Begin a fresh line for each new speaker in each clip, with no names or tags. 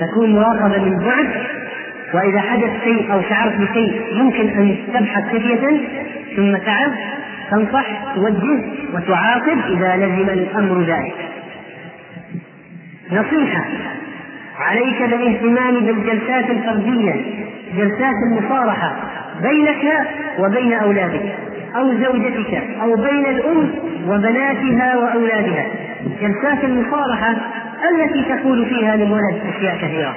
تكون مراقبة من بعد وإذا حدث شيء أو شعرت بشيء يمكن أن تبحث خفية ثم تعظ تنصح توجه وتعاقب إذا لزم الأمر ذلك. نصيحة عليك بالاهتمام بالجلسات الفردية جلسات المصارحة بينك وبين أولادك أو زوجتك أو بين الأم وبناتها وأولادها. جلسات المصارحة التي تقول فيها للولد أشياء كثيرة.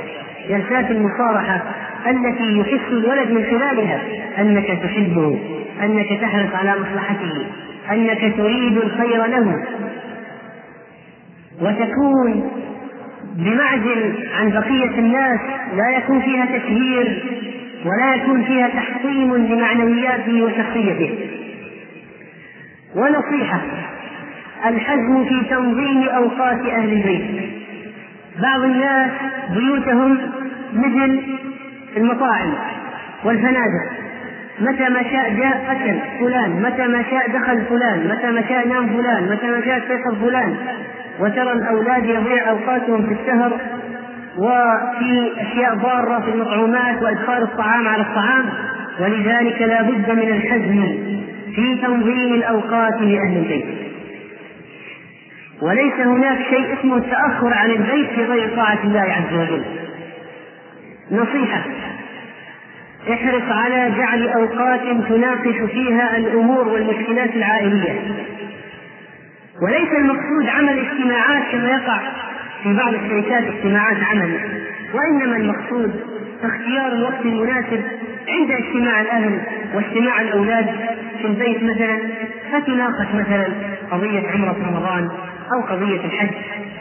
جلسات المصارحة التي يحس الولد من خلالها أنك تحبه أنك تحرص على مصلحته أنك تريد الخير له. وتكون بمعزل عن بقية الناس لا يكون فيها تشهير ولا يكون فيها تحطيم لمعنوياته وشخصيته. ونصيحة الحزم في تنظيم أوقات أهل البيت. بعض الناس بيوتهم مثل المطاعم والفنادق. متى ما شاء جاء أكل فلان متى ما شاء دخل فلان متى ما شاء نام فلان متى ما شاء استيقظ فلان. وترى الأولاد يضيع أوقاتهم في السهر وفي أشياء ضارة في المطعومات وإدخال الطعام على الطعام. ولذلك لا بد من الحزم في تنظيم الأوقات لأهل البيت. وليس هناك شيء اسمه التأخر عن البيت في غير طاعة الله عز وجل. نصيحة. احرص على جعل أوقات تناقش فيها الأمور والمشكلات العائلية. وليس المقصود عمل اجتماعات كما يقع في بعض الشركات اجتماعات عمل وإنما المقصود اختيار الوقت المناسب عند اجتماع الأهل واجتماع الأولاد في البيت مثلا فتناقش مثلا قضية عمرة رمضان. أو قضية الحج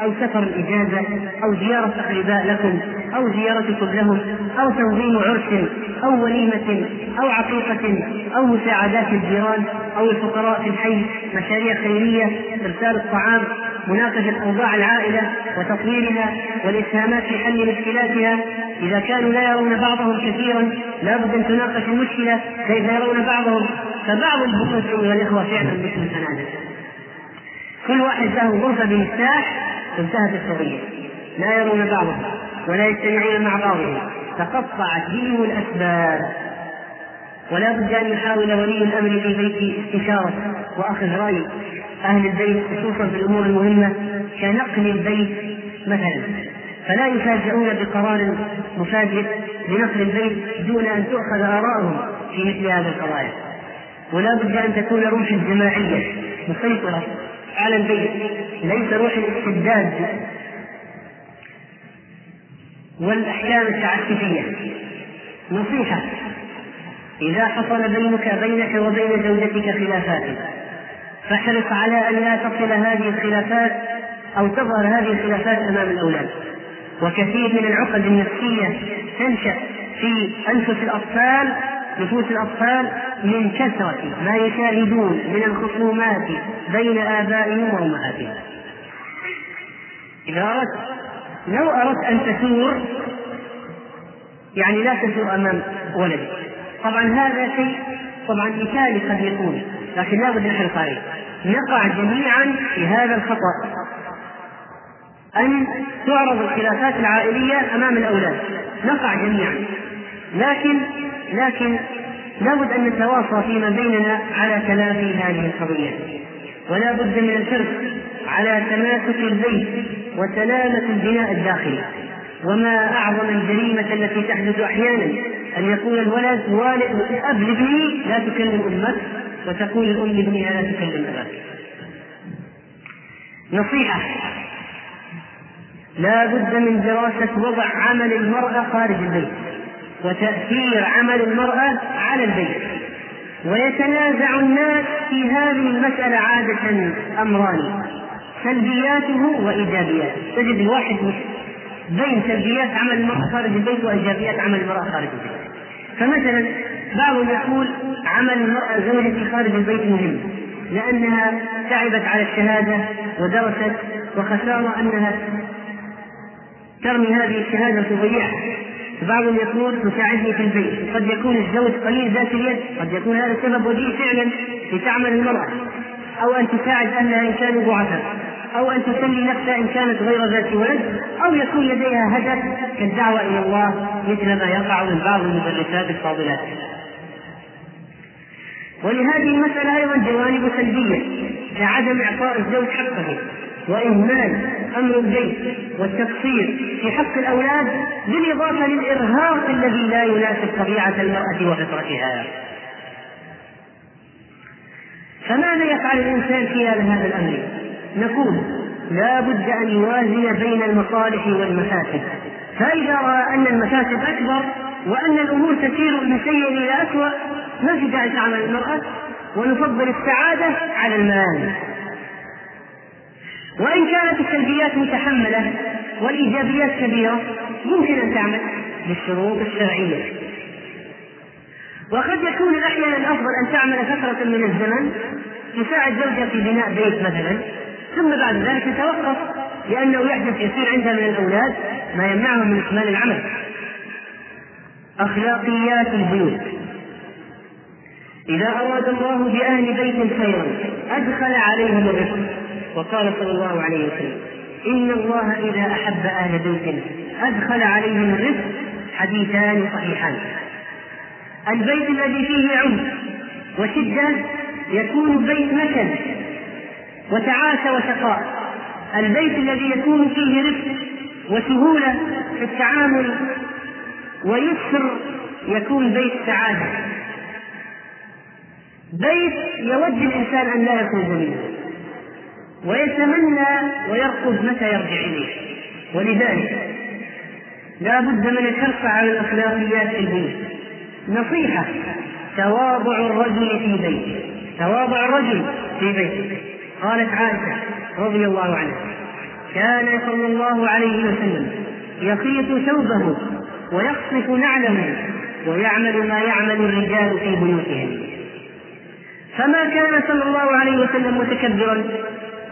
أو سفر الإجازة أو زيارة أقرباء لكم أو زيارتكم لهم أو تنظيم عرس أو وليمة أو عقيقة أو مساعدات الجيران أو الفقراء في الحي مشاريع خيرية إرسال الطعام مناقشة أوضاع العائلة وتطويرها والإسهامات في حل مشكلاتها. إذا كانوا لا يرون بعضهم كثيرا لابد أن تناقش المشكلة كيف يرون بعضهم. فبعض البيوت أيها الإخوة فعلا مثل الفنادق كل واحد له غرفة بمفتاح انتهت القضية. لا يرون بعضهم ولا يجتمعون مع بعضهم. تقطعت بهم الأسباب. ولا بد أن يحاول ولي الأمر في بيت استشارة وأخذ رأي أهل البيت خصوصا في الأمور المهمة كنقل البيت مثلا. فلا يفاجئون بقرار مفاجئ لنقل البيت دون أن تؤخذ آراءهم في مثل هذه القضايا ولا بد أن تكون روح الجماعية مسيطرة على البيت. ليس روح الاستبداد والأحكام التعسفية. نصيحة. إذا حصل بينك بينك وبين زوجتك خلافات فاحرص على أن لا تصل هذه الخلافات أو تظهر هذه الخلافات أمام الأولاد. وكثير من العقد النفسية تنشأ في أنفس الأطفال نفوس الأطفال من كثرة ما يشاهدون من الخصومات بين آبائهم وأمهاتهم. إذا أردت لو أردت أن تثور يعني لا تثور أمام ولدك. طبعا هذا شيء طبعا مثالي قد يكون لكن لابد نحرص عليه نقع جميعا في هذا الخطأ. أن تعرض الخلافات العائلية أمام الأولاد. نقع جميعا. لكن لكن لابد أن نتواصى فيما بيننا على تلافي هذه القضية. ولا بد من الحرص على تماسك البيت وسلامة البناء الداخلي. وما أعظم الجريمة التي تحدث أحيانا أن يقول الولد والد أب لابني لا تكلم أمك. وتقول الأم لابنها لا تكلم أباك. نصيحة. لا بد من دراسة وضع عمل المرأة خارج البيت. وتأثير عمل المرأة على البيت. ويتنازع الناس في هذه المسألة عادة أمران سلبياته وإيجابياته. تجد الواحد بين سلبيات عمل المرأة خارج البيت وإيجابيات عمل المرأة خارج البيت. فمثلا بعضهم يقول عمل المرأة زوجتي خارج البيت مهم لأنها تعبت على الشهادة ودرست وخسارة أنها ترمي هذه الشهادة وتضيعها. بعضهم يقول تساعدني في البيت. قد يكون الزوج قليل ذات اليد قد يكون هذا سبب وجيه فعلا لتعمل المرأة. أو أن تساعد أهلها إن كانوا ضعفاء أو أن تسلي نفسها إن كانت غير ذات ولد. أو يكون لديها هدف كالدعوة إلى الله مثل ما يقع من بعض المدرسات الفاضلات. ولهذه المسألة أيضا جوانب سلبية كعدم إعطاء الزوج حقه. وإهمال أمر البيت والتقصير في حق الأولاد بالإضافة للإرهاق الذي لا يناسب طبيعة المرأة وفطرتها. فماذا يفعل الإنسان في هذا الأمر؟ نقول لا بد أن يوازن بين المصالح والمفاسد فإذا رأى أن المفاسد أكبر وأن الأمور تسير من سيء أسوأ ما في داعي تعمل المرأة ونفضل السعادة على المال وإن كانت السلبيات متحملة والإيجابيات كبيرة يمكن أن تعمل بالشروط الشرعية. وقد يكون أحيانا الأفضل أن تعمل فترة من الزمن تساعد زوجها في بناء بيت مثلا ثم بعد ذلك تتوقف لأنه يحدث يصير عندها من الأولاد ما يمنعهم من إكمال العمل. أخلاقيات البيوت. إذا أراد الله بأهل بيت خيرا أدخل عليهم الرزق. وقال صلى الله عليه وسلم إن الله إذا أحب أهل بيت أدخل عليهم الرزق حديثان صحيحان. البيت الذي فيه عنف وشدة يكون بيت مكن وتعاسة وشقاء البيت الذي يكون فيه رفق وسهولة في التعامل ويسر يكون بيت سعادة. بيت يود الإنسان أن لا يخرج منه ويتمنى ويرقب متى يرجع إليه. ولذلك لا بد من الحرص على الأخلاقيات في البيت نصيحة تواضع الرجل في بيته. تواضع الرجل في بيته. قالت عائشة رضي الله عنها كان صلى الله عليه وسلم يخيط ثوبه ويقصف نعله ويعمل ما يعمل الرجال في بيوتهم. فما كان صلى الله عليه وسلم متكبرا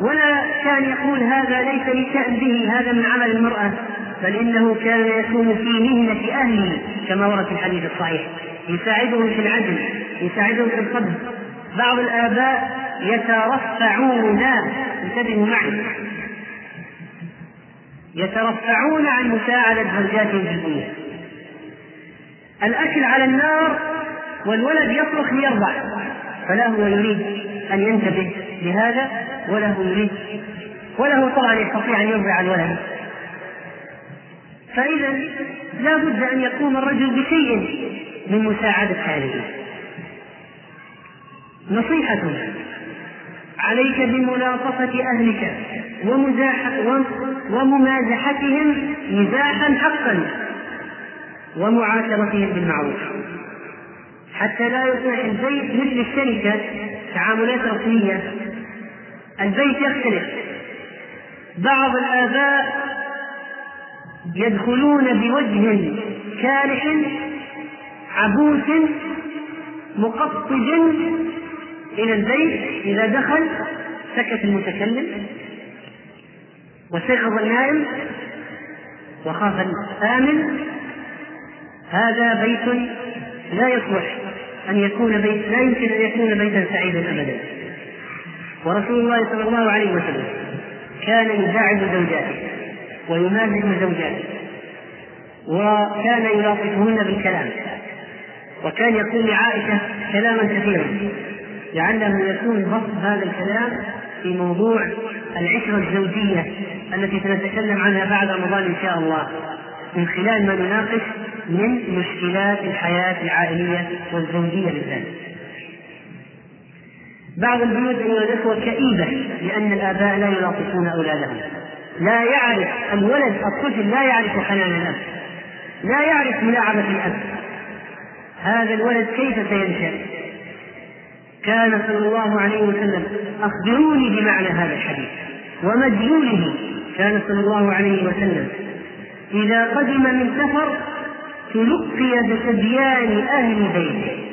ولا كان يقول هذا ليس لي شأن به هذا من عمل المرأة بل إنه كان يكون في مهنة أهله كما ورد في الحديث الصحيح. يساعدهم في العدل يساعدهم في الصبر بعض الآباء يترفعون انتبهوا معي. يترفعون عن مساعدة زوجاتهم في البيوت الأكل على النار والولد يصرخ ليرضع فلا هو يريد أن ينتبه لهذا. هو يريد وله طبعا يستطيع أن يرضع الولد. فإذا لا بد أن يقوم الرجل بشيء من مساعدة هذه. نصيحة عليك بملاطفة أهلك وممازحتهم مزاحا حقا ومعاشرتهم بالمعروف. حتى لا يصبح البيت مثل الشركة تعاملات رسمية البيت يختلف. بعض الآباء يدخلون بوجه كالح عبوس مقطج إلى البيت إذا دخل سكت المتكلم وسيقظ النائم وخاف الآمن. هذا بيت لا يصلح أن يكون بيت لا يمكن أن يكون بيتا سعيدا أبدا. ورسول الله صلى الله عليه وسلم كان يداعب زوجاته ويمازح زوجاته وكان يلاطفهن بالكلام وكان يقول لعائشة كلاما كثيرا لعله يكون بسط هذا الكلام في موضوع العشرة الزوجية التي سنتكلم عنها بعد رمضان إن شاء الله من خلال ما نناقش من مشكلات الحياة العائلية والزوجية بالذات. بعض البيوت أيها الإخوة كئيبة لأن الآباء لا يلاطفون أولادهم. لا يعرف الولد الطفل لا يعرف حنان الأب. لا يعرف ملاعبة الأب. هذا الولد كيف سينشأ؟ كان صلى الله عليه وسلم أخبروني بمعنى هذا الحديث ومدلوله كان صلى الله عليه وسلم إذا قدم من سفر تلقي بصبيان أهل بيته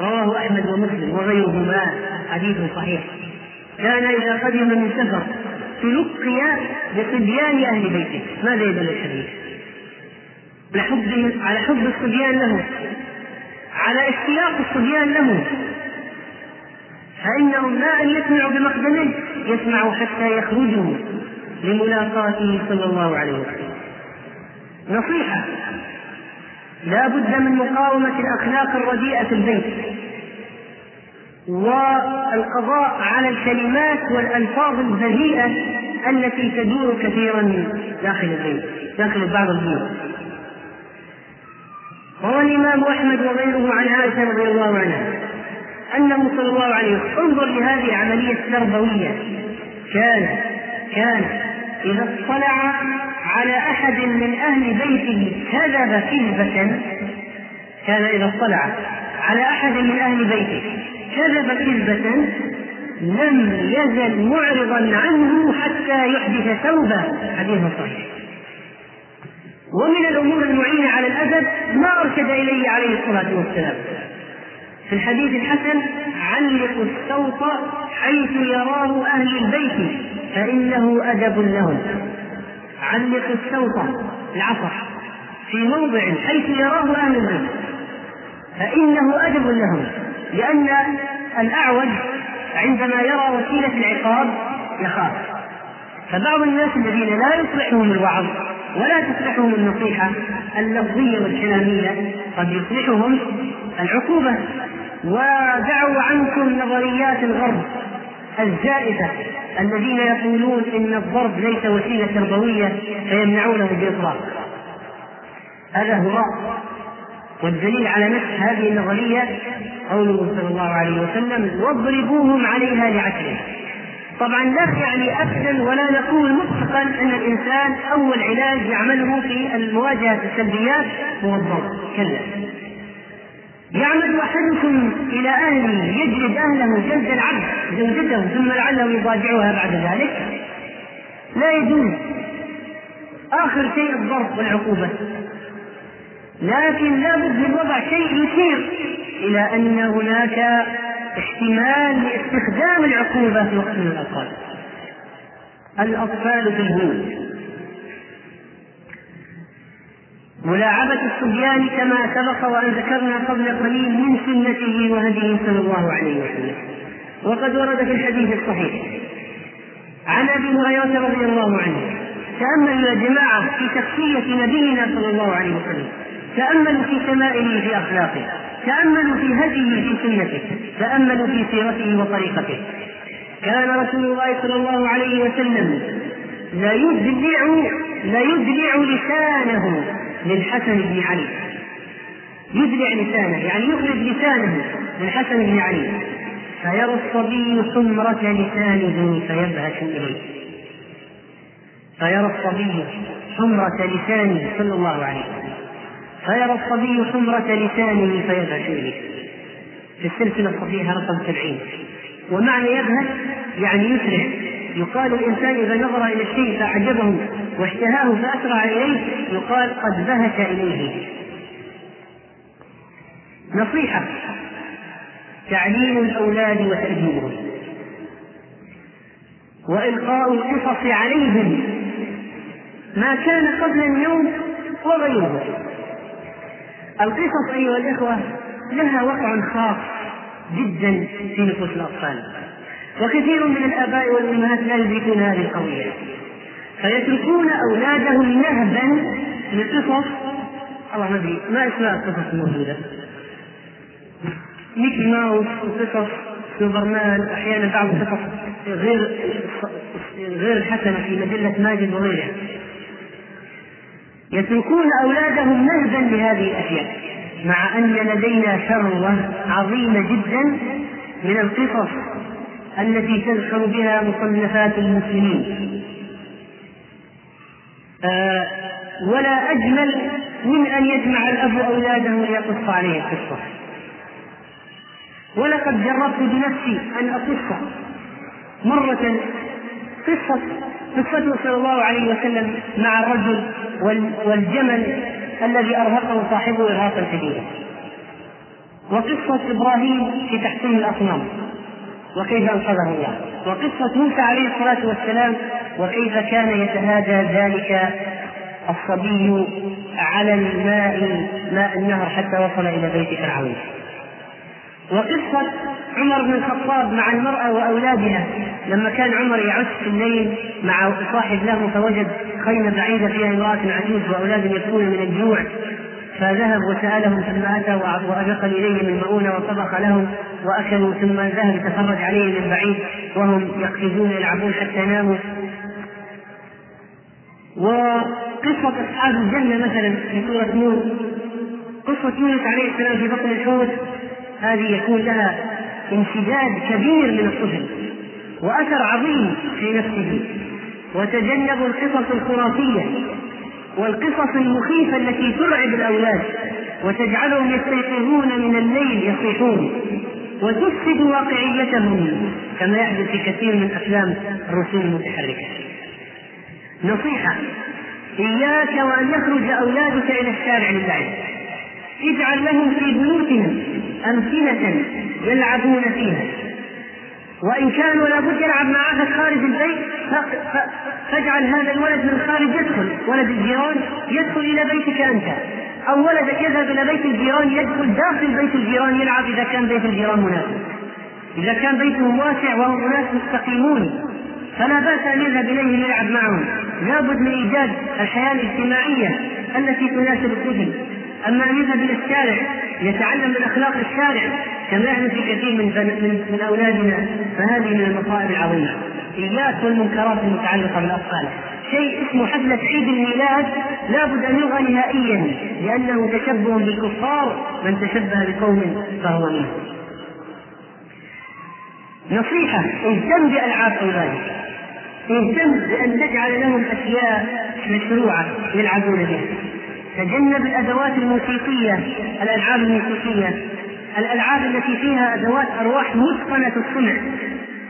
رواه أحمد ومسلم وغيرهما حديث صحيح. كان إذا قدم من سفر تلقي بصبيان أهل بيته. ماذا يدل الحديث؟ على حب على حب الصبيان له. على اشتياق الصبيان له. فإنهم ما أن يسمعوا بمقدمه يسمعوا حتى يخرجوا لملاقاته صلى الله عليه وسلم. نصيحة. لا بد من مقاومة الأخلاق الرديئة في البيت. والقضاء على الكلمات والألفاظ البذيئة التي تدور كثيرا داخل البيت داخل بعض البيوت. روى الإمام أحمد وغيره عن عائشة رضي الله عنها أنه صلى الله عليه وسلم انظر لهذه العملية التربوية. كان كان إذا اطلع على أحد من أهل بيته كذب كذبة. كان إذا اطلع. على أحد من أهل بيته كذب كذبة. لم يزل معرضا عنه حتى يحدث توبة حديث صحيح. ومن الأمور المعينة على الأدب ما أرشد إليه عليه الصلاة والسلام. في الحديث الحسن علقوا الصوت حيث يراه أهل البيت فإنه أدب لهم. علق الصوت العصر في موضع حيث يراه أهل البيت فإنه أدب لهم لأن الأعوج عندما يرى وسيلة العقاب يخاف. فبعض الناس الذين لا يصلحهم الوعظ ولا تصلحهم النصيحة اللفظية والكلامية قد يصلحهم العقوبة. ودعوا عنكم نظريات الغرب الزائفة الذين يقولون إن الضرب ليس وسيلة تربوية فيمنعونه باطلاق هذا هراء والدليل على نفس هذه النظرية قوله صلى الله عليه وسلم واضربوهم عليها لعشره طبعا لا يعني ابدا ولا نقول مطلقا أن الإنسان أول علاج يعمله في مواجهه السلبيات هو الضرب. كلا. يعمد أحدكم إلى أهله يجلد أهله جلد العبد زوجته ثم لعله يضاجعها بعد ذلك؟ لا يجوز. آخر شيء الضرب والعقوبة. لكن لا بد من وضع شيء يشير إلى أن هناك احتمال لاستخدام العقوبة في وقت من الأوقات. الأطفال في الهند ملاعبة الصبيان كما سبق وأن ذكرنا قبل قليل من سنته وهديه صلى الله عليه وسلم. وقد ورد في الحديث الصحيح. عن أبي هريرة رضي الله عنه تاملوا يا جماعة في شخصية نبينا صلى الله عليه وسلم. تأملوا في شمائله في أخلاقه. تأملوا في هديه في سنته. تأملوا في سيرته وطريقته. كان رسول الله صلى الله عليه وسلم لا يدلع لا يدلع لسانه. للحسن بن علي. يدلع لسانه يعني يخرج لسانه للحسن بن علي. فيرى الصبي حمرة لسانه فيبهش إليه. فيرى الصبي حمرة لسانه صلى الله عليه وسلم. فيرى الصبي حمرة لسانه فيبهش إليه. في السلسلة الصحيحة رقم سبعين. ومعنى يبهش يعني يسرع يقال الإنسان إذا نظر إلى الشيء فأعجبه. واشتهاه فأسرع إليه يقال قد بهت إليه. نصيحة تعليم الأولاد وتأديبهم وإلقاء القصص عليهم ما كان قبل اليوم وغيره. القصص أيها الإخوة لها وقع خاص جدا في نفوس الأطفال وكثير من الآباء والأمهات لا يدركون هذه القضية. فيتركون أولادهم نهبا لقصص الله ما أدري ما أسماء القصص الموجودة؟ ميكي ماوس وقصص سوبرمان أحيانا بعض القصص غير غير الحسنة في مجلة ماجد وغيرها. يتركون أولادهم نهبا لهذه الأشياء مع أن لدينا ثروة عظيمة جدا من القصص التي تذكر بها مصنفات المسلمين. آه ولا أجمل من أن يجمع الأب أولاده ليقص عليه القصة. ولقد جربت بنفسي أن أقص مرة قصة قصته صلى الله عليه وسلم مع الرجل والجمل الذي أرهقه صاحبه إرهاقا شديدا. وقصة إبراهيم في تحسين الأصنام وكيف أنقذه الله. وقصة موسى عليه الصلاة والسلام وكيف كان يتهادى ذلك الصبي على الماء ماء النهر حتى وصل إلى بيت فرعون. وقصة عمر بن الخطاب مع المرأة وأولادها. لما كان عمر يعس في الليل مع صاحب له فوجد خيمة بعيدة فيها امرأة عجوز وأولاد يبكون من الجوع. فذهب وسألهم ثم أتى وأدخل إليهم المؤونة وطبخ لهم وأكلوا ثم ذهب يتفرج عليهم من بعيد وهم يقفزون يلعبون حتى ناموا. وقصة أصحاب الجنة مثلا في سورة نور قصة يونس عليه السلام في بطن الحوت هذه يكون لها امتداد كبير من الطفل وأثر عظيم في نفسه وتجنبوا القصص الخرافية والقصص المخيفة التي ترعب الأولاد وتجعلهم يستيقظون من الليل يصيحون وتفسد واقعيتهم كما يحدث في كثير من أفلام الرسوم المتحركة. نصيحة. إياك وأن يخرج أولادك إلى الشارع للعب اجعل لهم في بيوتهم أمثلة يلعبون فيها. وإن كان ولا بد يلعب مع خارج البيت فاجعل هذا الولد من خارج يدخل. ولد الجيران يدخل إلى بيتك أنت. أو ولدك يذهب إلى بيت الجيران يدخل داخل بيت الجيران يلعب إذا كان بيت الجيران مناسب. إذا كان بيتهم واسع وهم أناس مستقيمون. فلا بأس أن يذهب إليهم يلعب معهم. لابد من إيجاد الحياة الاجتماعية التي تناسب الطفل أما أن يذهب إلى الشارع يتعلم من أخلاق الشارع كما يحدث في كثير من من, من أولادنا فهذه من المصائب العظيمة. إياك والمنكرات المتعلقة بالأطفال. شيء اسمه حفلة عيد الميلاد لابد أن يلغى نهائيا لأنه تشبه بالكفار من تشبه بقوم فهو منه نصيحة اهتم بألعاب أولادك. اهتم بأن تجعل لهم أشياء مشروعة يلعبون بها. تجنب الادوات الموسيقية الألعاب الموسيقية. الألعاب التي فيها أدوات أرواح متقنة الصنع.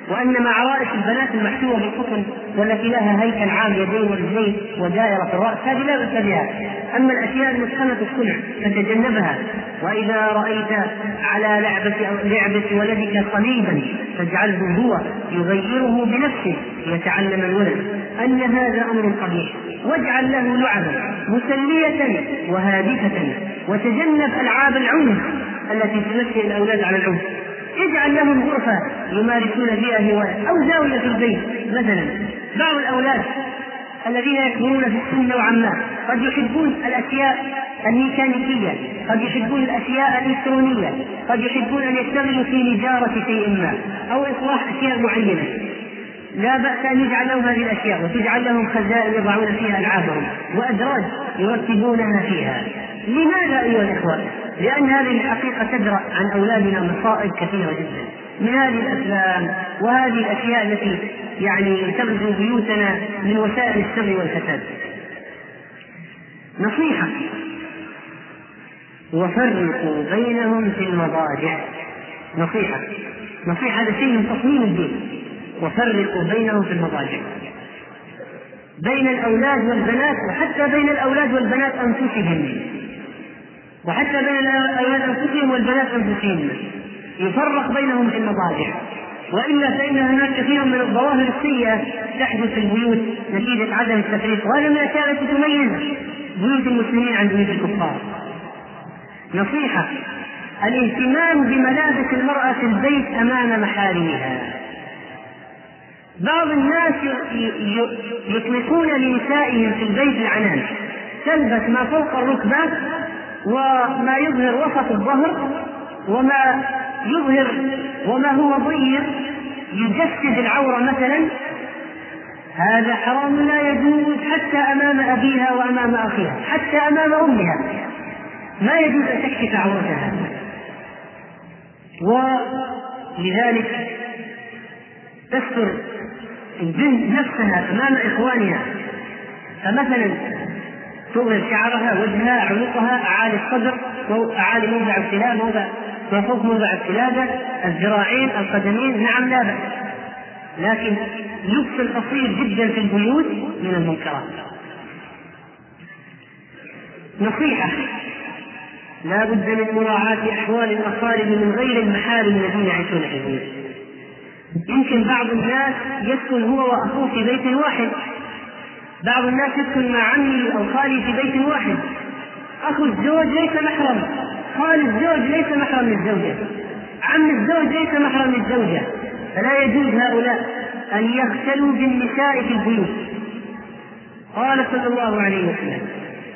وانما عرائس البنات المحشوه بالقطن والتي لها هيكل عام يدين ورجلين ودائره في الرأس هذه لا بأس بها. أما الأشياء المتقنة الصنع فتجنبها. وإذا رأيت على لعبة أو لعبة ولدك صليبا فاجعله هو يغيره بنفسه ليتعلم الولد. أن هذا أمر قبيح. واجعل له لعبا مسلية وهادفة. وتجنب ألعاب العنف التي تنشئ الأولاد على العنف. اجعل لهم غرفة يمارسون فيها هواية. أو زاوية في البيت مثلا. بعض الأولاد الذين يكبرون في السن نوعا ما قد يحبون الأشياء الميكانيكية قد يحبون الأشياء الإلكترونية قد يحبون أن يشتغلوا في نجارة شيء ما أو إصلاح أشياء معينة. لا بأس أن يجعل لهم هذه الأشياء وتجعل لهم خزائن يضعون فيها ألعابهم وأدراج يرتبونها فيها. لماذا أيها الإخوة؟ لأن هذه الحقيقة تدرأ عن أولادنا مصائب كثيرة جدا. من هذه الأفلام وهذه الأشياء التي يعني تغزو بيوتنا من وسائل الشر والفساد. نصيحة وفرقوا بينهم في المضاجع. نصيحة نصيحة هذا شيء من تصميم الدين. وفرقوا بينهم في المضاجع. بين الأولاد والبنات وحتى بين الأولاد والبنات أنفسهم. وحتى بين الأولاد أنفسهم والبنات أنفسهن يفرق بينهم في المضاجع. وإلا فإن هناك كثير من الظواهر السيئة تحدث في البيوت نتيجة عدم التفريق. وهذا من الأشياء التي تميز بيوت المسلمين عن بيوت الكفار. نصيحة الاهتمام بملابس المرأة في البيت أمام محارمها. بعض الناس يطلقون لنسائهم في البيت العنان. تلبس ما فوق الركبة وما يظهر وسط الظهر وما يظهر وما هو ضيق يجسد العورة مثلا. هذا حرام لا يجوز حتى أمام أبيها وأمام أخيها حتى أمام أمها. ما يجوز أن تكشف عورتها. ولذلك تستر البنت نفسها أمام إخوانها. فمثلا تظهر شعرها وجهها عنقها أعالي الصدر أعالي موضع السلام موضع وفوق موضع السلاده الذراعين القدمين نعم لا بأس. لكن لبس القصير جدا في البيوت من المنكرات. نصيحة لا بد من مراعاة أحوال الأقارب من غير المحارم الذين يعيشون في البيوت. يمكن بعض الناس يسكن هو وأخوه في بيت واحد. بعض الناس يسكن مع عمي أو خالي في بيت واحد. أخو الزوج ليس محرم. خال الزوج ليس محرم للزوجة. عم الزوج ليس محرم الزوجة فلا يجوز هؤلاء أن يختلوا بالنساء في البيوت. قال صلى الله عليه وسلم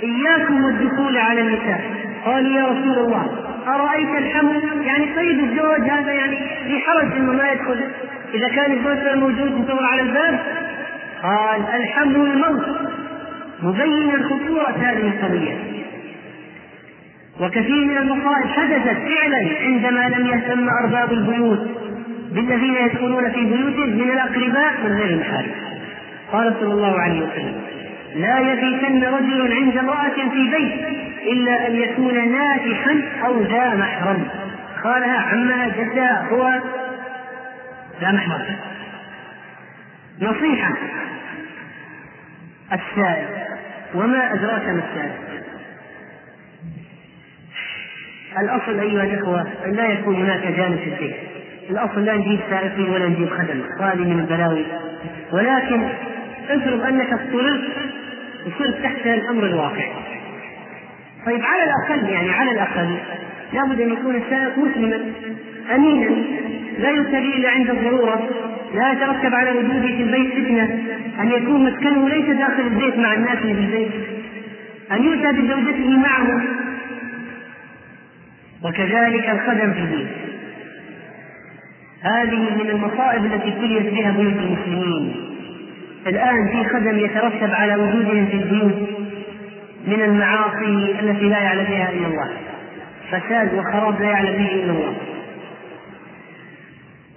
إياكم والدخول على النساء. قالوا يا رسول الله. أرأيت الحمل؟ يعني طيب الزوج هذا يعني في حرج إنه ما يدخل. إذا كان الزوج موجود يدور على الباب. قال الحمل الموت مبينا خطورة هذه القضية. وكثير من المصائب حدثت فعلا عندما لم يهتم أرباب البيوت بالذين يدخلون في بيوتهم من الأقرباء من غير المحارم. قال صلى الله عليه وسلم. لا يبيتن رجل عند امرأة في بيت إلا أن يكون ناكحا أو ذا محرم. قالها عما جدا هو لا محرم. نصيحة. السائل. وما أدراك ما السائل؟ الأصل أيها الإخوة أن لا يكون هناك جانب في البيت. الأصل لا نجيب سائقين ولا نجيب خدم. هذه من البلاوي. ولكن افرض أنك اضطررت وصرت تحت الأمر الواقع. طيب على الأقل يعني على الأقل لابد أن يكون السائق مسلما أمينا لا يرتدي إلا عند الضرورة لا يترتب على وجوده في البيت فتنة. أن يكون مسكنه ليس داخل البيت مع الناس في البيت. أن يؤتى بزوجته معه. وكذلك الخدم في البيت. هذه من المصائب التي ابتليت بها بيوت المسلمين. الآن في خدم يترتب على وجودهم في البيوت من المعاصي التي لا يعلم بها إلا الله. فساد وخراب لا يعلم به إلا الله.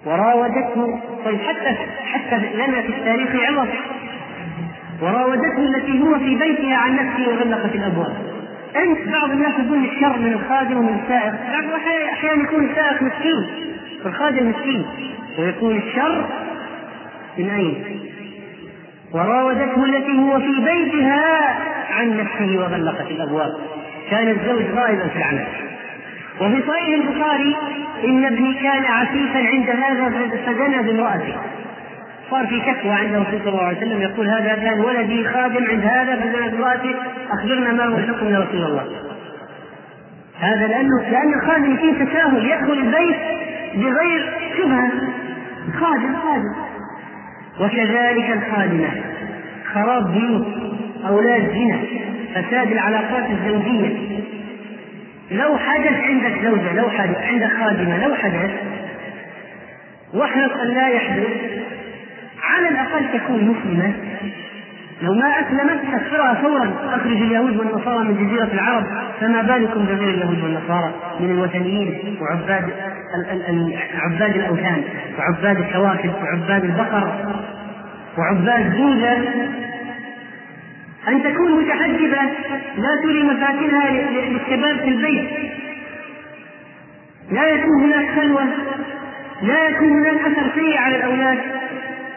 وراودته طيب حتى حتى لنا في التاريخ عظة وراودته التي هو في بيتها عن نفسه وغلقت الأبواب. أنت بعض الناس يقول الشر من الخادم ومن السائق. أحيانا يكون السائق مسكين. والخادم مسكين. ويكون الشر من اين؟ وراودته التي هو في بيتها عن نفسه وغلقت الأبواب. كان الزوج غائبا في العمل. وفي صحيح البخاري إن ابني كان عفيفا عند هذا فزنى بامرأته. صار في شكوى عند الرسول صلى الله عليه وسلم يقول هذا كان ولدي خادم عند هذا فزنى بامرأته أخبرنا ما هو الحكم يا رسول الله. هذا لأنه لأن الخادم فيه تساهل يدخل البيت بغير شبهة. خادم خادم. وكذلك الخادمة. خراب بيوت أولاد زنا فساد العلاقات الزوجية. لو حدث عندك زوجة لو حدث عندك خادمة لو حدث واحرص أن لا يحدث على الأقل تكون مسلمة. لو ما أسلمت كفرها فورا. أخرج اليهود والنصارى من جزيرة العرب فما بالكم بغير اليهود والنصارى؟ من الوثنيين وعباد عباد الأوثان وعباد الكواكب وعباد البقر وعباد بوذا أن تكون متحجبة لا تري مفاتنها للشباب في البيت. لا يكون هناك خلوة لا يكون هناك أثر سيء على الأولاد.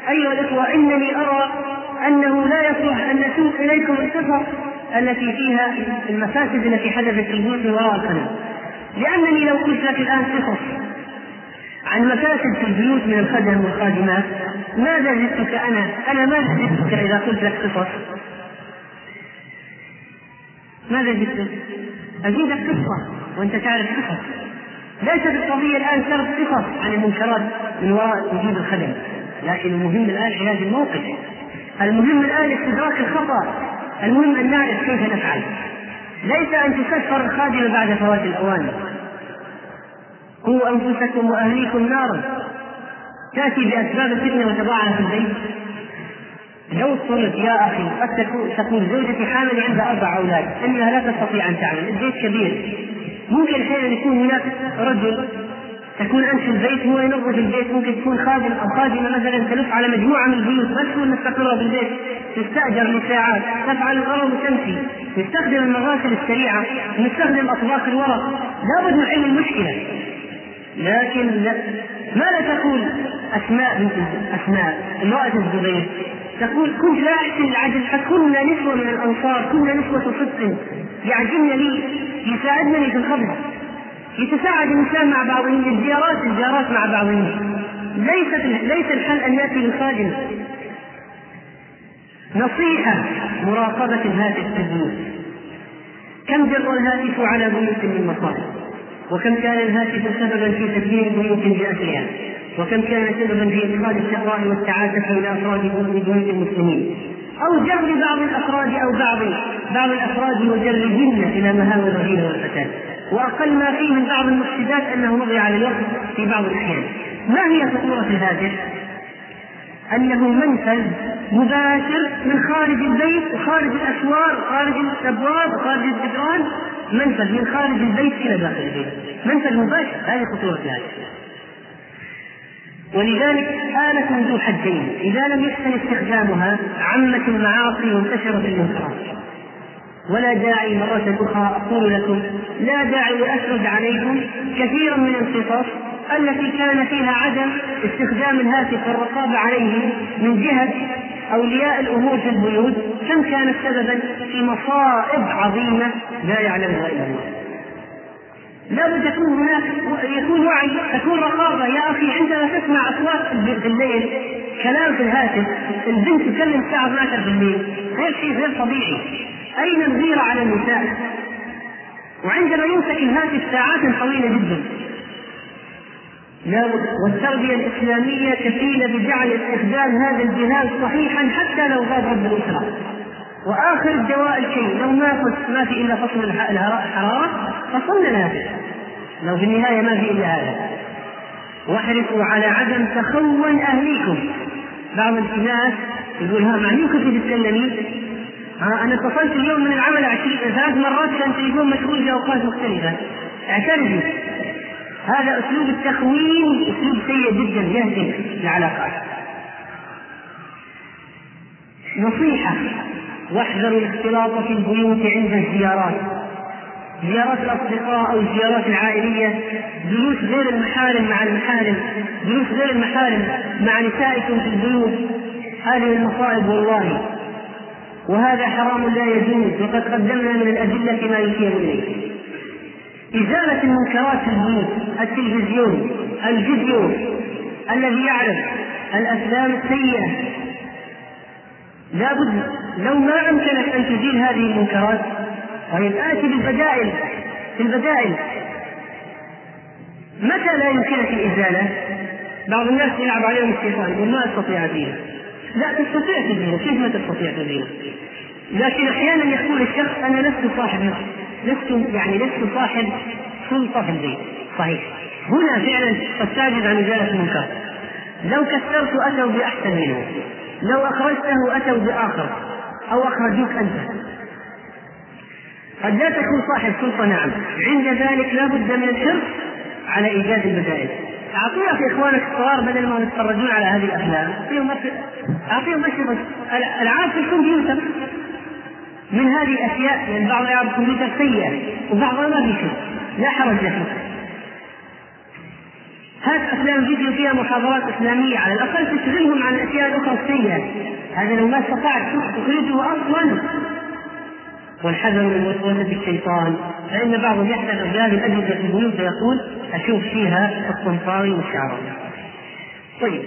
أيها الإخوة إنني أرى أنه لا يصلح أن نسوق إليكم القصص التي فيها المفاسد التي حدثت في البيوت وراء لأنني لو قلت لك الآن قصص عن مفاسد في البيوت من الخدم والخادمات ماذا زدتك أنا؟ أنا ماذا زدتك إذا قلت لك قصص؟ ماذا جئت أزيدك قصة وأنت تعرف قصص. ليست القضية الآن سرد قصص عن المنكرات من وراء وجود الخدم لكن المهم الآن علاج الموقف. المهم الآن استدراك الخطأ. المهم أن نعرف كيف نفعل. ليس أن تكفر الخادم بعد فوات الأوان. قوا أنفسكم وأهليكم نارا. تأتي بأسباب الفتنة وتضعها في البيت. لو اضطرت يا أخي قد تكون زوجتي حامل عندها أربع أولاد إنها لا تستطيع أن تعمل. البيت كبير. ممكن أحيانا يكون هناك رجل تكون أنت في البيت هو ينظف البيت ممكن تكون خادم أو خادمة مثلا تلف على مجموعة من البيوت ما تكون مستقره في البيت تستأجر لساعات تفعل الغرض وتمشي نستخدم المغاسل السريعة نستخدم أطباق الورق لابد نحل المشكلة. لكن لا ماذا تقول أسماء بنت أسماء امرأة الزبير؟ تقول كنت لا العدل كنا نسوة من الأنصار كنا نسوة صدق يعجبن لي يساعدنني في الخبز يتساعد الإنسان مع بعضهم الزيارات الزيارات مع بعضهم. ليست ليس الحل أن يأتي بالخادم نصيحة مراقبة الهاتف في البيوت كم جر الهاتف على بيوت من مصائب؟ وكم كان الهاتف سببا في تدمير بيوت بأسرها وكم كان سببا في إدخال الشقاء والتعاسة إلى أفراد بيوت المسلمين؟ أو جر بعض الأفراد أو بعض بعض الأفراد وجرهن إلى مهاوي الرذيلة والفساد. وأقل ما فيه من بعض المفسدات أنه مضي على الوقت في بعض الأحيان. ما هي خطورة الهاتف؟ أنه منفذ مباشر من خارج البيت خارج الأسوار خارج الأبواب خارج الجدران. منفذ من خارج البيت إلى داخل البيت. منفذ مباشر. هذه خطورة الهاتف. ولذلك آلة ذو حدين. إذا لم يحسن استخدامها عمت المعاصي وانتشرت المنكرات ولا داعي مرة أخرى أقول لكم لا داعي لأسرد عليكم كثيرا من القصص التي كان فيها عدم استخدام الهاتف والرقابة عليه من جهة أولياء الأمور في البيوت كم كانت سببا في مصائب عظيمة لا يعلمها إلا الله. لابد تكون هناك يكون وعي تكون رقابة. يا أخي عندما تسمع أصوات في الليل كلام في الهاتف البنت تكلم الساعة 12 بالليل غير شيء غير طبيعي. اين الغيره على النساء؟ وعندما يمسك الهاتف ساعات طويلة جدا. لا والتربية الإسلامية كفيلة بجعل استخدام هذا الجهاز صحيحا حتى لو غاب رب الأسرة. وآخر الدواء الكي لو ما ما في إلا فصل الحرارة فصلنا الهاتف لو في النهاية ما في إلا هذا. واحرصوا على عدم تخون أهليكم. بعض الناس يقول ها مع مين كنت تتكلمي؟ ها أنا اتصلت اليوم من العمل ثلاث مرات كان تليفون مشغول في أوقات مختلفة. اعترفي. هذا أسلوب التخوين أسلوب سيء جدا يهدم العلاقات. نصيحة. واحذروا الاختلاط في البيوت عند الزيارات. زيارات الأصدقاء أو الزيارات العائلية جلوس غير المحارم مع المحارم جلوس غير المحارم مع نسائكم في البيوت. هذه المصائب والله. وهذا حرام لا يجوز وقد قدمنا من الأدلة ما يشير إليه. إزالة المنكرات في البيوت التلفزيون الفيديو الذي يعرف الأفلام السيئة. لابد لو ما أمكنك أن تزيل هذه المنكرات طيب آتي بالبدائل في البدائل متى لا يمكنك الإزالة؟ بعض الناس يلعب عليهم الشيطان يقول ما أستطيع ازيله لا تستطيع تزيله كيف ما تستطيع تزيله؟ لكن أحيانا يقول الشخص أنا لست صاحب لست يعني لست صاحب سلطة في البيت صحيح. هنا فعلا قد تعجز عن إزالة المنكر. لو كثرت أتوا بأحسن منه. لو أخرجته أتوا بآخر. أو أخرجوك أنت. قد لا تكون صاحب سلطة نعم. عند ذلك لا بد من الحرص على إيجاد البدائل. أعطيها في إخوانك الصغار بدل ما يتفرجون على هذه الأفلام. أعطيهم أعطيهم أشرطة ألعاب في الكمبيوتر. من هذه الأشياء يعني بعض ألعاب الكمبيوتر سيئة وبعضها ما في شيء. لا حرج لك. هات أفلام فيديو فيها محاضرات إسلامية. على الأقل تشغلهم عن الاشياء الاخرى السيئه هذا لو ما استطعت تخرجه أصلا. والحذر من وسوسه الشيطان فإن بعضهم يحدث بهذه الاجهزه في البيوت ويقول أشوف فيها الطنطاوي والشعراوي طيب.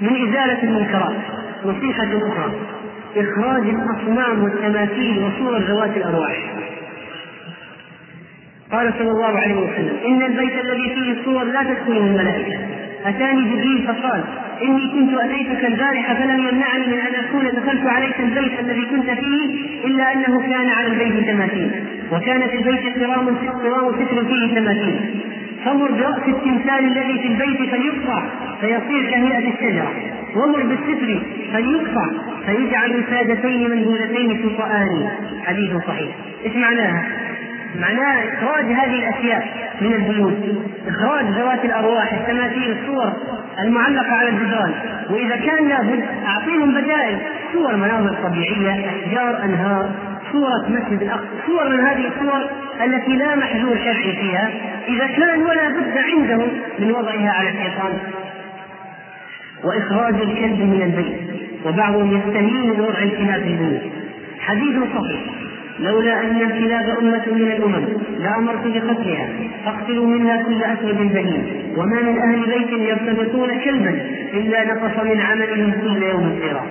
من إزالة المنكرات نصيحه أخرى إخراج الأصنام والتماثيل وصور ذوات الأرواح. قال صلى الله عليه وسلم إن البيت الذي فيه الصور لا تدخله الملائكة. أتاني جبريل فقال إني كنت أتيتك البارحة فلم يمنعني من أن أكون دخلت عليك البيت الذي كنت فيه إلا أنه كان على البيت تماثيل وكان في البيت قرام قرام ستر فيه تماثيل. فمر برأس التمثال الذي في البيت فليقطع فيصير كهيئة الشجرة. ومر بالستر فليقطع فيجعل وسادتين منبوذتين في طآن. حديث صحيح. إيش معناها؟ معناه إخراج هذه الأشياء من البيوت إخراج ذوات الأرواح التماثيل الصور. المعلقة على الجدران. وإذا كان لابد أعطيهم بدائل. صور مناظر طبيعية أشجار أنهار صورة مسجد الأقصى. صور من هذه الصور التي لا محذور شرعي فيها. إذا كان ولا بد عندهم من وضعها على الحيطان. وإخراج الكلب من البيت. وبعضهم يستهين بوضع الكلاب في البيوت حديث صحيح. لولا أن الكلاب أمة من الأمم لأمرت بقتلها فاقتلوا منها كل أسود بهيم. وما من أهل بيت يرتبطون كلبا إلا نقص من عملهم كل يوم قيراط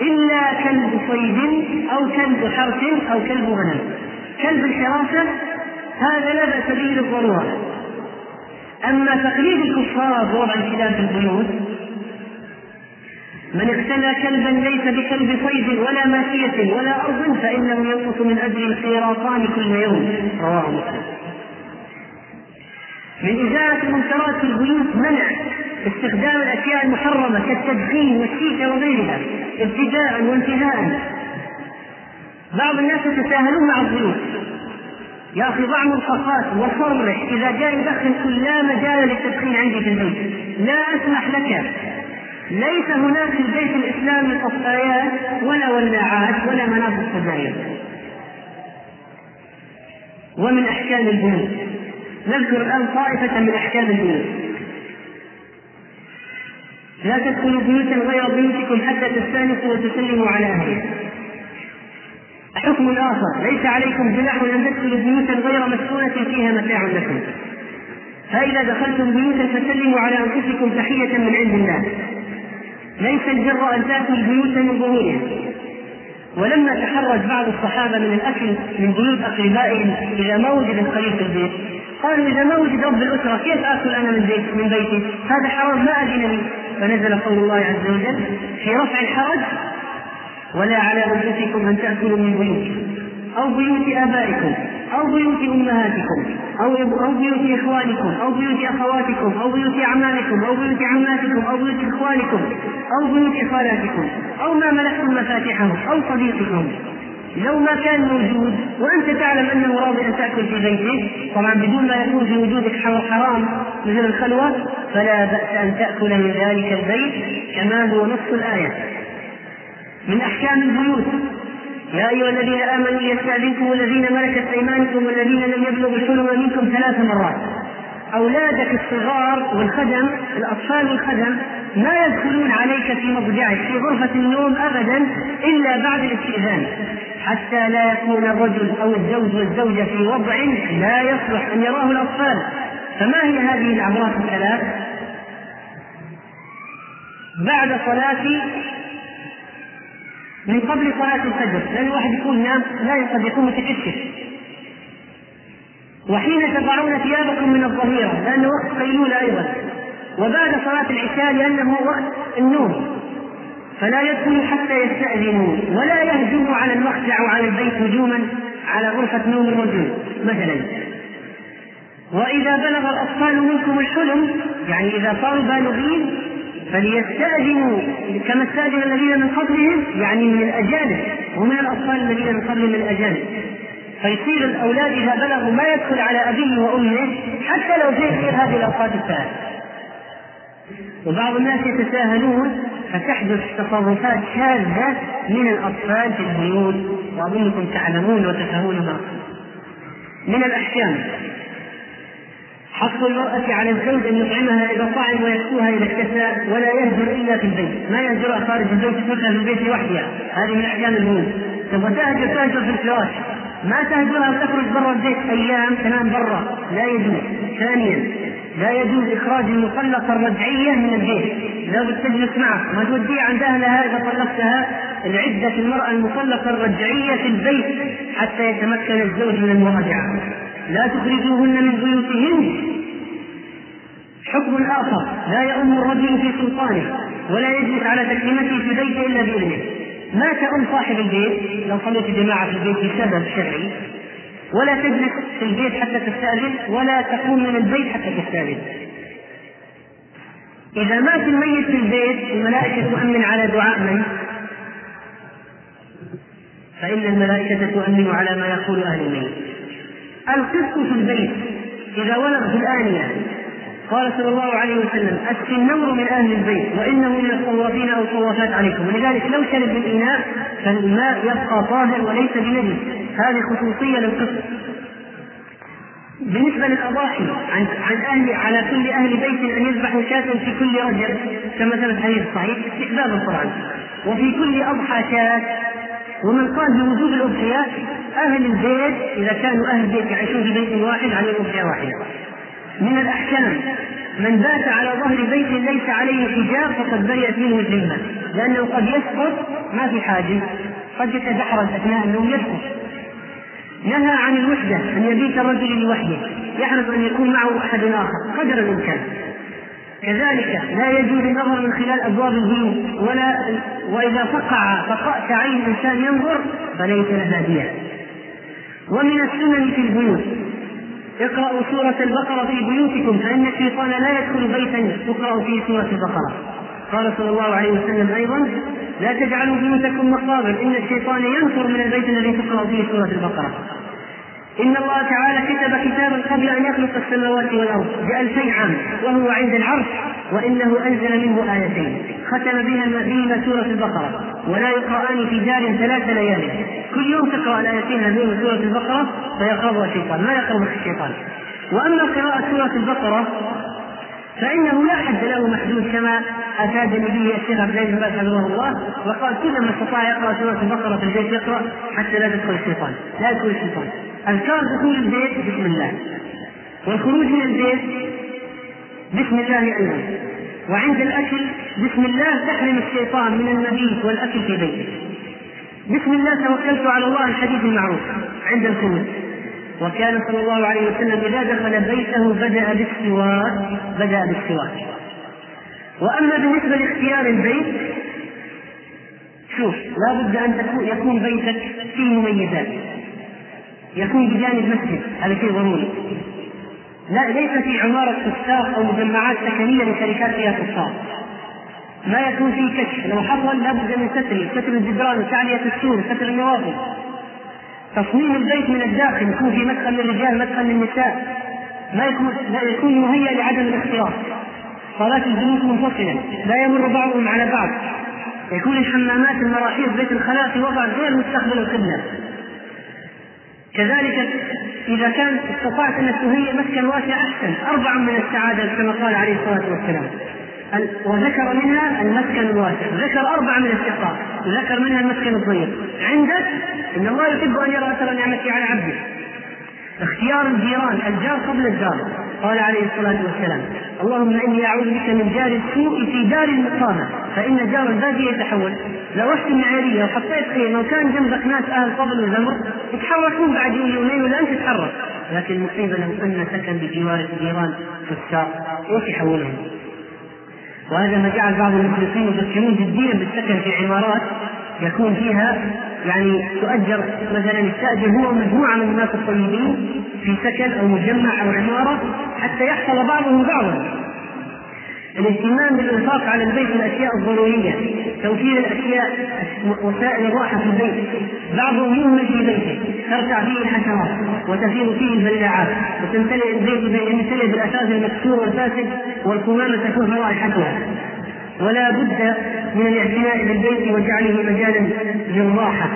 إلا كلب صيد أو كلب حرث أو كلب غنم. كلب الحراسة هذا لا بأس به أما تقليد الكفار بوضع الكلاب في البيوت من اقتنى كلبا ليس بكلب صيد ولا ماشية ولا أرض فإنه ينقص من أجر الخيراطان كل يوم. رواه مسلم. من إزالة المنكرات في البيوت منع استخدام الأشياء المحرمة كالتدخين والشيشة وغيرها ابتداء وانتهاء. بعض الناس يتساهلون مع الضيوف يا أخي ضع ملصقات وصرح إذا جاء يدخن كل لا مجال للتدخين عندي في البيت. لا أسمح لك. ليس هناك في البيت الاسلامي قصايات ولا ولاعات ولا مناطق سجاير ومن أحكام البيوت. نذكر الآن طائفة من أحكام البيوت. لا تدخلوا بيوتا غير بيوتكم حتى تستانسوا وتسلموا على اهلها حكم آخر. ليس عليكم جناح أن تدخلوا بيوتا غير مسكونة فيها متاع لكم. فإذا دخلتم بيوتا فسلموا على أنفسكم تحية من عند الله. ليس البر أن تأتوا البيوت من ظهورها ولما تحرج بعض الصحابة من الأكل من بيوت أقربائهم إذا ما وجد الخليل في البيت قالوا إذا ما وجد رب الأسرة كيف آكل أنا من بيت من بيتي؟ هذا حرام ما أذن لي فنزل قول الله عز وجل في رفع الحرج ولا على أنفسكم أن تأكلوا من بيوتكم أو بيوت آبائكم. أو بيوت أمهاتكم أو أو بيوت إخوانكم أو بيوت أخواتكم أو بيوت أعمامكم أو بيوت عماتكم أو بيوت إخوانكم أو بيوت خالاتكم أو ما ملكتم مفاتحه أو صديقكم. لو ما كان موجود وأنت تعلم أنه راضي أن تأكل في بيته طبعا بدون ما يكون في وجودك حرام مثل الخلوة فلا بأس أن تأكل من ذلك البيت كما هو نص الآية. من أحكام البيوت يا أيها الذين آمنوا ليستأذنكم الذين ملكت أيمانكم والذين لم يبلغوا الحلم منكم ثلاث مرات. أولادك الصغار والخدم الأطفال والخدم ما يدخلون عليك في مضجعك في غرفة النوم أبدا إلا بعد الاستئذان. حتى لا يكون الرجل أو الزوج والزوجة في وضع لا يصلح أن يراه الأطفال. فما هي هذه الأعراف الثلاث؟ بعد صلاة من قبل صلاة الفجر لأن الواحد يكون نام لا يقدر يكون متكشف وحين تضعون ثيابكم من الظهيرة لأنه وقت قيلولة أيضا. وبعد صلاة العشاء لأنه وقت النوم. فلا يدخلوا حتى يستأذنوا ولا يهجموا على المخدع وعلى البيت هجوما على غرفة نوم الرجل مثلا. وإذا بلغ الأطفال منكم الحلم يعني إذا صاروا بالغين فليستأذنوا كما استأذن الذين من قبلهم يعني من الأجانب ومن الأطفال الذين من قبلهم من الأجانب. فيصير الأولاد إذا بلغوا ما يدخل على أبيه وأمه حتى لو في غير هذه الأوقات الثلاث. وبعض الناس يتساهلون فتحدث تصرفات شاذة من الأطفال في البيوت وأظنكم تعلمون وتفهمون ما من الأحكام. حق المرأة على الزوج أن يطعمها إذا طعم ويكسوها إذا اكتسى ولا يهجر إلا في البيت، ما يهجرها خارج البيت تتركها في البيت لوحدها، هذه من أحكام البيوت، تبغى تهجر تهجر في الفراش، ما تهجرها وتخرج برا البيت أيام تنام برا، لا يجوز. ثانيا لا يجوز إخراج المطلقة الرجعية من البيت، لابد تجلس معك، ما توديها عند أهلها إذا طلقتها. العدة المرأة المطلقة الرجعية في البيت حتى يتمكن الزوج من المراجعة. لا تخرجوهن من بيوتهن. حكم آخر لا يؤم الرجل في سلطانه ولا يجلس على تكليمته في بيته إلا بإذنه. ما تؤم صاحب البيت لو صليت جماعة في البيت بسبب شرعي. ولا تجلس في البيت حتى تستأذن ولا تقوم من البيت حتى تستأذن. إذا مات الميت في البيت الملائكة تؤمن على دعاء من؟ فإن الملائكة تؤمن على ما يقول أهل الميت القسط في البيت إذا ولغ في الآنية قال صلى الله عليه وسلم النور من أهل البيت وإنه من الطوافين أو الطوافات عليكم. ولذلك لو شرب من إناء فالماء يبقى طاهر وليس بنجس. هذه خصوصية للقسط. بالنسبة للأضاحي عن عن أهل على كل أهل بيت أن يذبحوا شاة في كل رجب كما ثبت الحديث الصحيح استحبابا طبعا وفي كل أضحى شاة ومن قال بوجوب الأضحية أهل البيت إذا كانوا أهل بيت يعيشون في بيت واحد على الأضحية واحدة. من الأحكام من بات على ظهر بيت ليس عليه حجاب فقد برئت منه الذمة لأنه قد يسقط ما في حاجز قد يتدحرج أثناء النوم يسقط. نهى عن الوحدة أن يبيت الرجل لوحده يحرص أن يكون معه أحد آخر قدر الإمكان. كذلك لا يجوز النظر من خلال أبواب البيوت ولا وإذا فقع فقأت عين الانسان ينظر فليس لها ومن السنن في البيوت. اقرأوا سورة البقرة في بيوتكم فإن الشيطان لا يدخل بيتا تقرأ فيه سورة البقرة. قال صلى الله عليه وسلم أيضا لا تجعلوا بيوتكم مقابر إن الشيطان ينفر من البيت الذي تقرأ فيه سورة البقرة. إن الله تعالى كتب كتابا قبل أن يخلق السماوات والأرض بألفي عام وهو عند العرش وإنه أنزل منه آيتين. ختم بها بهما سورة البقرة ولا يقرآن في دار ثلاث ليال. كل يوم تقرأ الآيتين هذين سورة البقرة فيقرأها الشيطان. ما يقرأ الشيطان؟ وأما قراءة سورة البقرة فإنه لا حد له محدود كما أفادني به الشيخ عبد العزيز بن حفظه الله وقال كلما استطاع يقرأ سورة البقرة في البيت يقرأ حتى لا تدخل الشيطان. لا يدخل الشيطان. أذكار دخول البيت بسم الله والخروج من البيت بسم الله أيضا وعند الأكل بسم الله تحرم الشيطان من المبيت والأكل في بيته. بسم الله توكلت على الله الحديث المعروف عند الخروج. وكان صلى الله عليه وسلم إذا دخل بيته بدأ بالسواك بدأ بالسواك وأما بالنسبة لاختيار البيت شوف لا بد أن يكون بيتك فيه مميزات. يكون بجانب مسجد هذا شيء ضروري. لا ليس في عمارة فساق أو مجمعات سكنية لشركات فيها فساق ما يكون فيه كشف لو حصل لابد من ستره ستر الجدران وتعلية السور ستر النوافذ. تصميم البيت من الداخل يكون في مدخل للرجال مدخل للنساء. لا يكون لا يكون مهيأ لعدم الاختلاط. صلاة البيوت منفصلة لا يمر بعضهم على بعض. يكون الحمامات المراحيض بيت الخلاء في وضع غير مستقبل القبلة. كذلك إذا كان استطعت أن تهيئ مسكن واسع أحسن أربع من السعادة كما قال عليه الصلاة والسلام. وذكر منها المسكن الواسع ذكر أربعة من الاستحقاق ذكر منها المسكن الضيق. عندك إن الله يحب أن يرى أثر نعمته على عبده. اختيار الجيران الجار قبل الدار قال عليه الصلاة والسلام اللهم إني أعوذ بك من جار السوء في دار المقامة فإن جار البادية يتحول. لو رحت معيارية وحطيت خيمة وكان جنبك ناس أهل فضل وزمر يتحركون بعد يومين ولا أنت تتحرك. لكن المصيبة لو أن سكن بجوار الجيران فساق إيش يحولهم؟ وهذا ما جعل بعض المخلصين يفكرون جديا بالسكن في عمارات يكون فيها يعني تؤجر مثلا يستاجر هو ومجموعه من الناس الطيبين في سكن أو مجمع أو عمارة حتى يحصل بعضهم بعضا. الاهتمام بالإنفاق على البيت الأشياء الضرورية توفير الأشياء وسائل الراحة في البيت. بعضهم يهمل في بيته ترتع فيه الحشرات وتسير فيه البلاعات وتمتلئ البيت يمتلئ بالاثاث المكسور والفاسد والقمامه تكون رائحتها ولا بد من الاعتناء بالبيت وجعله مجالا للراحة.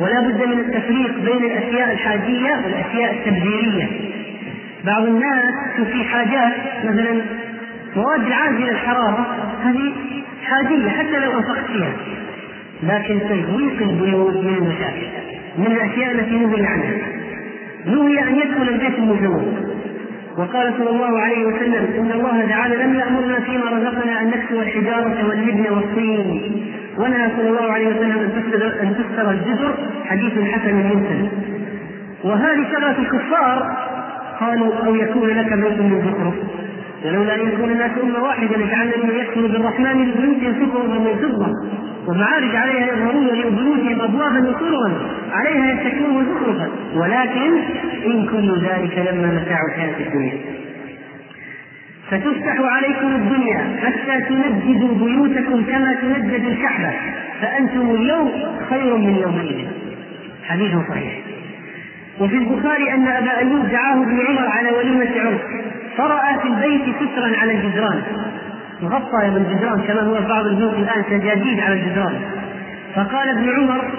ولا بد من التفريق بين الأشياء الحاجية والأشياء التبذيرية. بعض الناس في حاجات مثلا مواد عازله الحرارة هذه حاجية حتى لو أنفقت فيها. لكن تزويق البيوت من المشاكل من الأشياء التي نهي عنها. نهي أن يدخل البيت المزور وقال صلى الله عليه وسلم إن الله تعالى لم يأمرنا فيما رزقنا أن نكسو الحجارة واللبن والطين. ونهى صلى الله عليه وسلم أن تكسر الجزر حديث حسن. مرسل وهذه شغله الكفار قالوا أو يكون لك بيت من زخرف ولولا أن يكون الناس امه واحدة لجعلنا من يكفر بالرحمن لبيوت ينفقهم من فضة. ومعارج عليها يظهرون لبيوتهم ابوابا وسررا عليها يتكئون زخرفا. ولكن إن كل ذلك لما متاع الحياة الدنيا. فتفتح عليكم الدنيا حتى تنجدوا بيوتكم كما تنجد الكعبة. فأنتم اليوم خير من يومئذ. حديث صحيح. وفي البخاري أن أبا أيوب دعاه ابن عمر على وليمة عرس فرأى في البيت سترا على الجدران. مغطى بالجدران كما هو بعض البيوت الآن سجاجيد على الجدران. فقال ابن عمر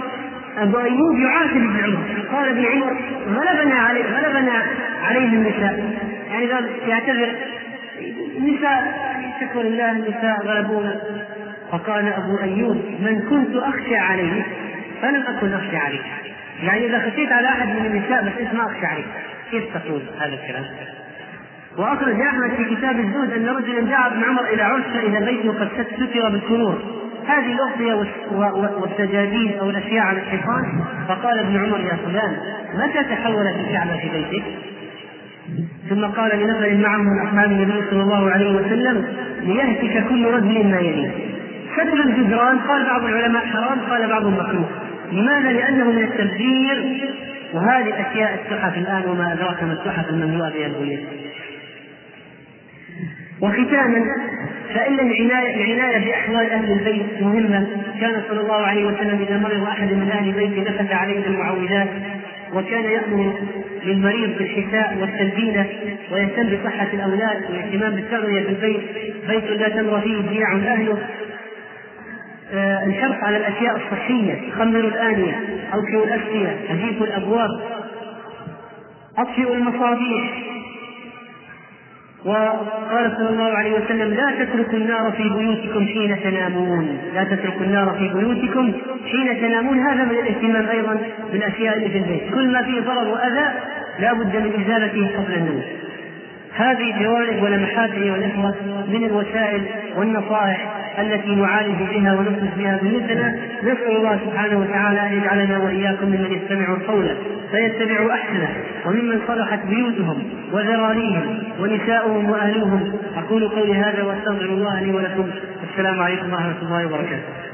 أبو أيوب يعاتب ابن عمر. قال ابن عمر غلبنا عليه غلبنا عليه النساء. يعني قال يعتذر. النساء شكر لله النساء غلبونا. فقال أبو أيوب من كنت أخشى عليه فلم أكن أخشى عليه. يعني إذا خشيت على أحد من النساء بس ما أخشى عليك كيف تقول هذا الكلام؟ واخرج احمد في كتاب الزهد أن رجلا جاء ابن عمر إلى عرس فاذا بيته قد ستر بالسرور هذه الأغطية والسجاجيد أو الأشياء على الحيطان فقال ابن عمر يا فلان متى تحولت الكعبه في بيتك؟ ثم قال لنفر معه من أصحاب النبي صلى الله عليه وسلم ليهتك كل رجل ما يليه. ستر الجدران قال بعض العلماء حرام قال بعضهم مكروه. لماذا؟ لأنه من التبذير وهذه الاشياء التحف الآن وما أدراك ما التحف المملوءة بها وختاما فإن العناية العناية بأحوال أهل البيت مهمة، كان صلى الله عليه وسلم إذا مرض أحد من أهل بيته نفث عليه المعوذات وكان يأمر للمريض بالشفاء والتلبينة ويهتم بصحة الأولاد والاهتمام بالتغذية في البيت، بيت لا تمر فيه ضياع أهله. آه الحرص على الأشياء الصحية، خمروا الآنية، أوكئوا الأسقية، أجيبوا الأبواب، أطفئوا المصابيح، وقال صلى الله عليه وسلم لا تتركوا النار في بيوتكم حين تنامون. لا تتركوا النار في بيوتكم حين تنامون. هذا من الاهتمام أيضا بالأشياء اللي في البيت. كل ما فيه ضرر وأذى لا بد من إزالته قبل النوم. هذه جوانب ولمحات ايها الاخوه من الوسائل والنصائح التي نعالج بها ونخرج بها بيوتنا نسأل الله سبحانه وتعالى أن يجعلنا وإياكم ممن يستمع القول فيتبع أحسنه. وممن صلحت بيوتهم وذراريهم ونساؤهم واهلهم أقول قولي هذا وأستغفر الله لي ولكم. السلام عليكم ورحمة الله وبركاته.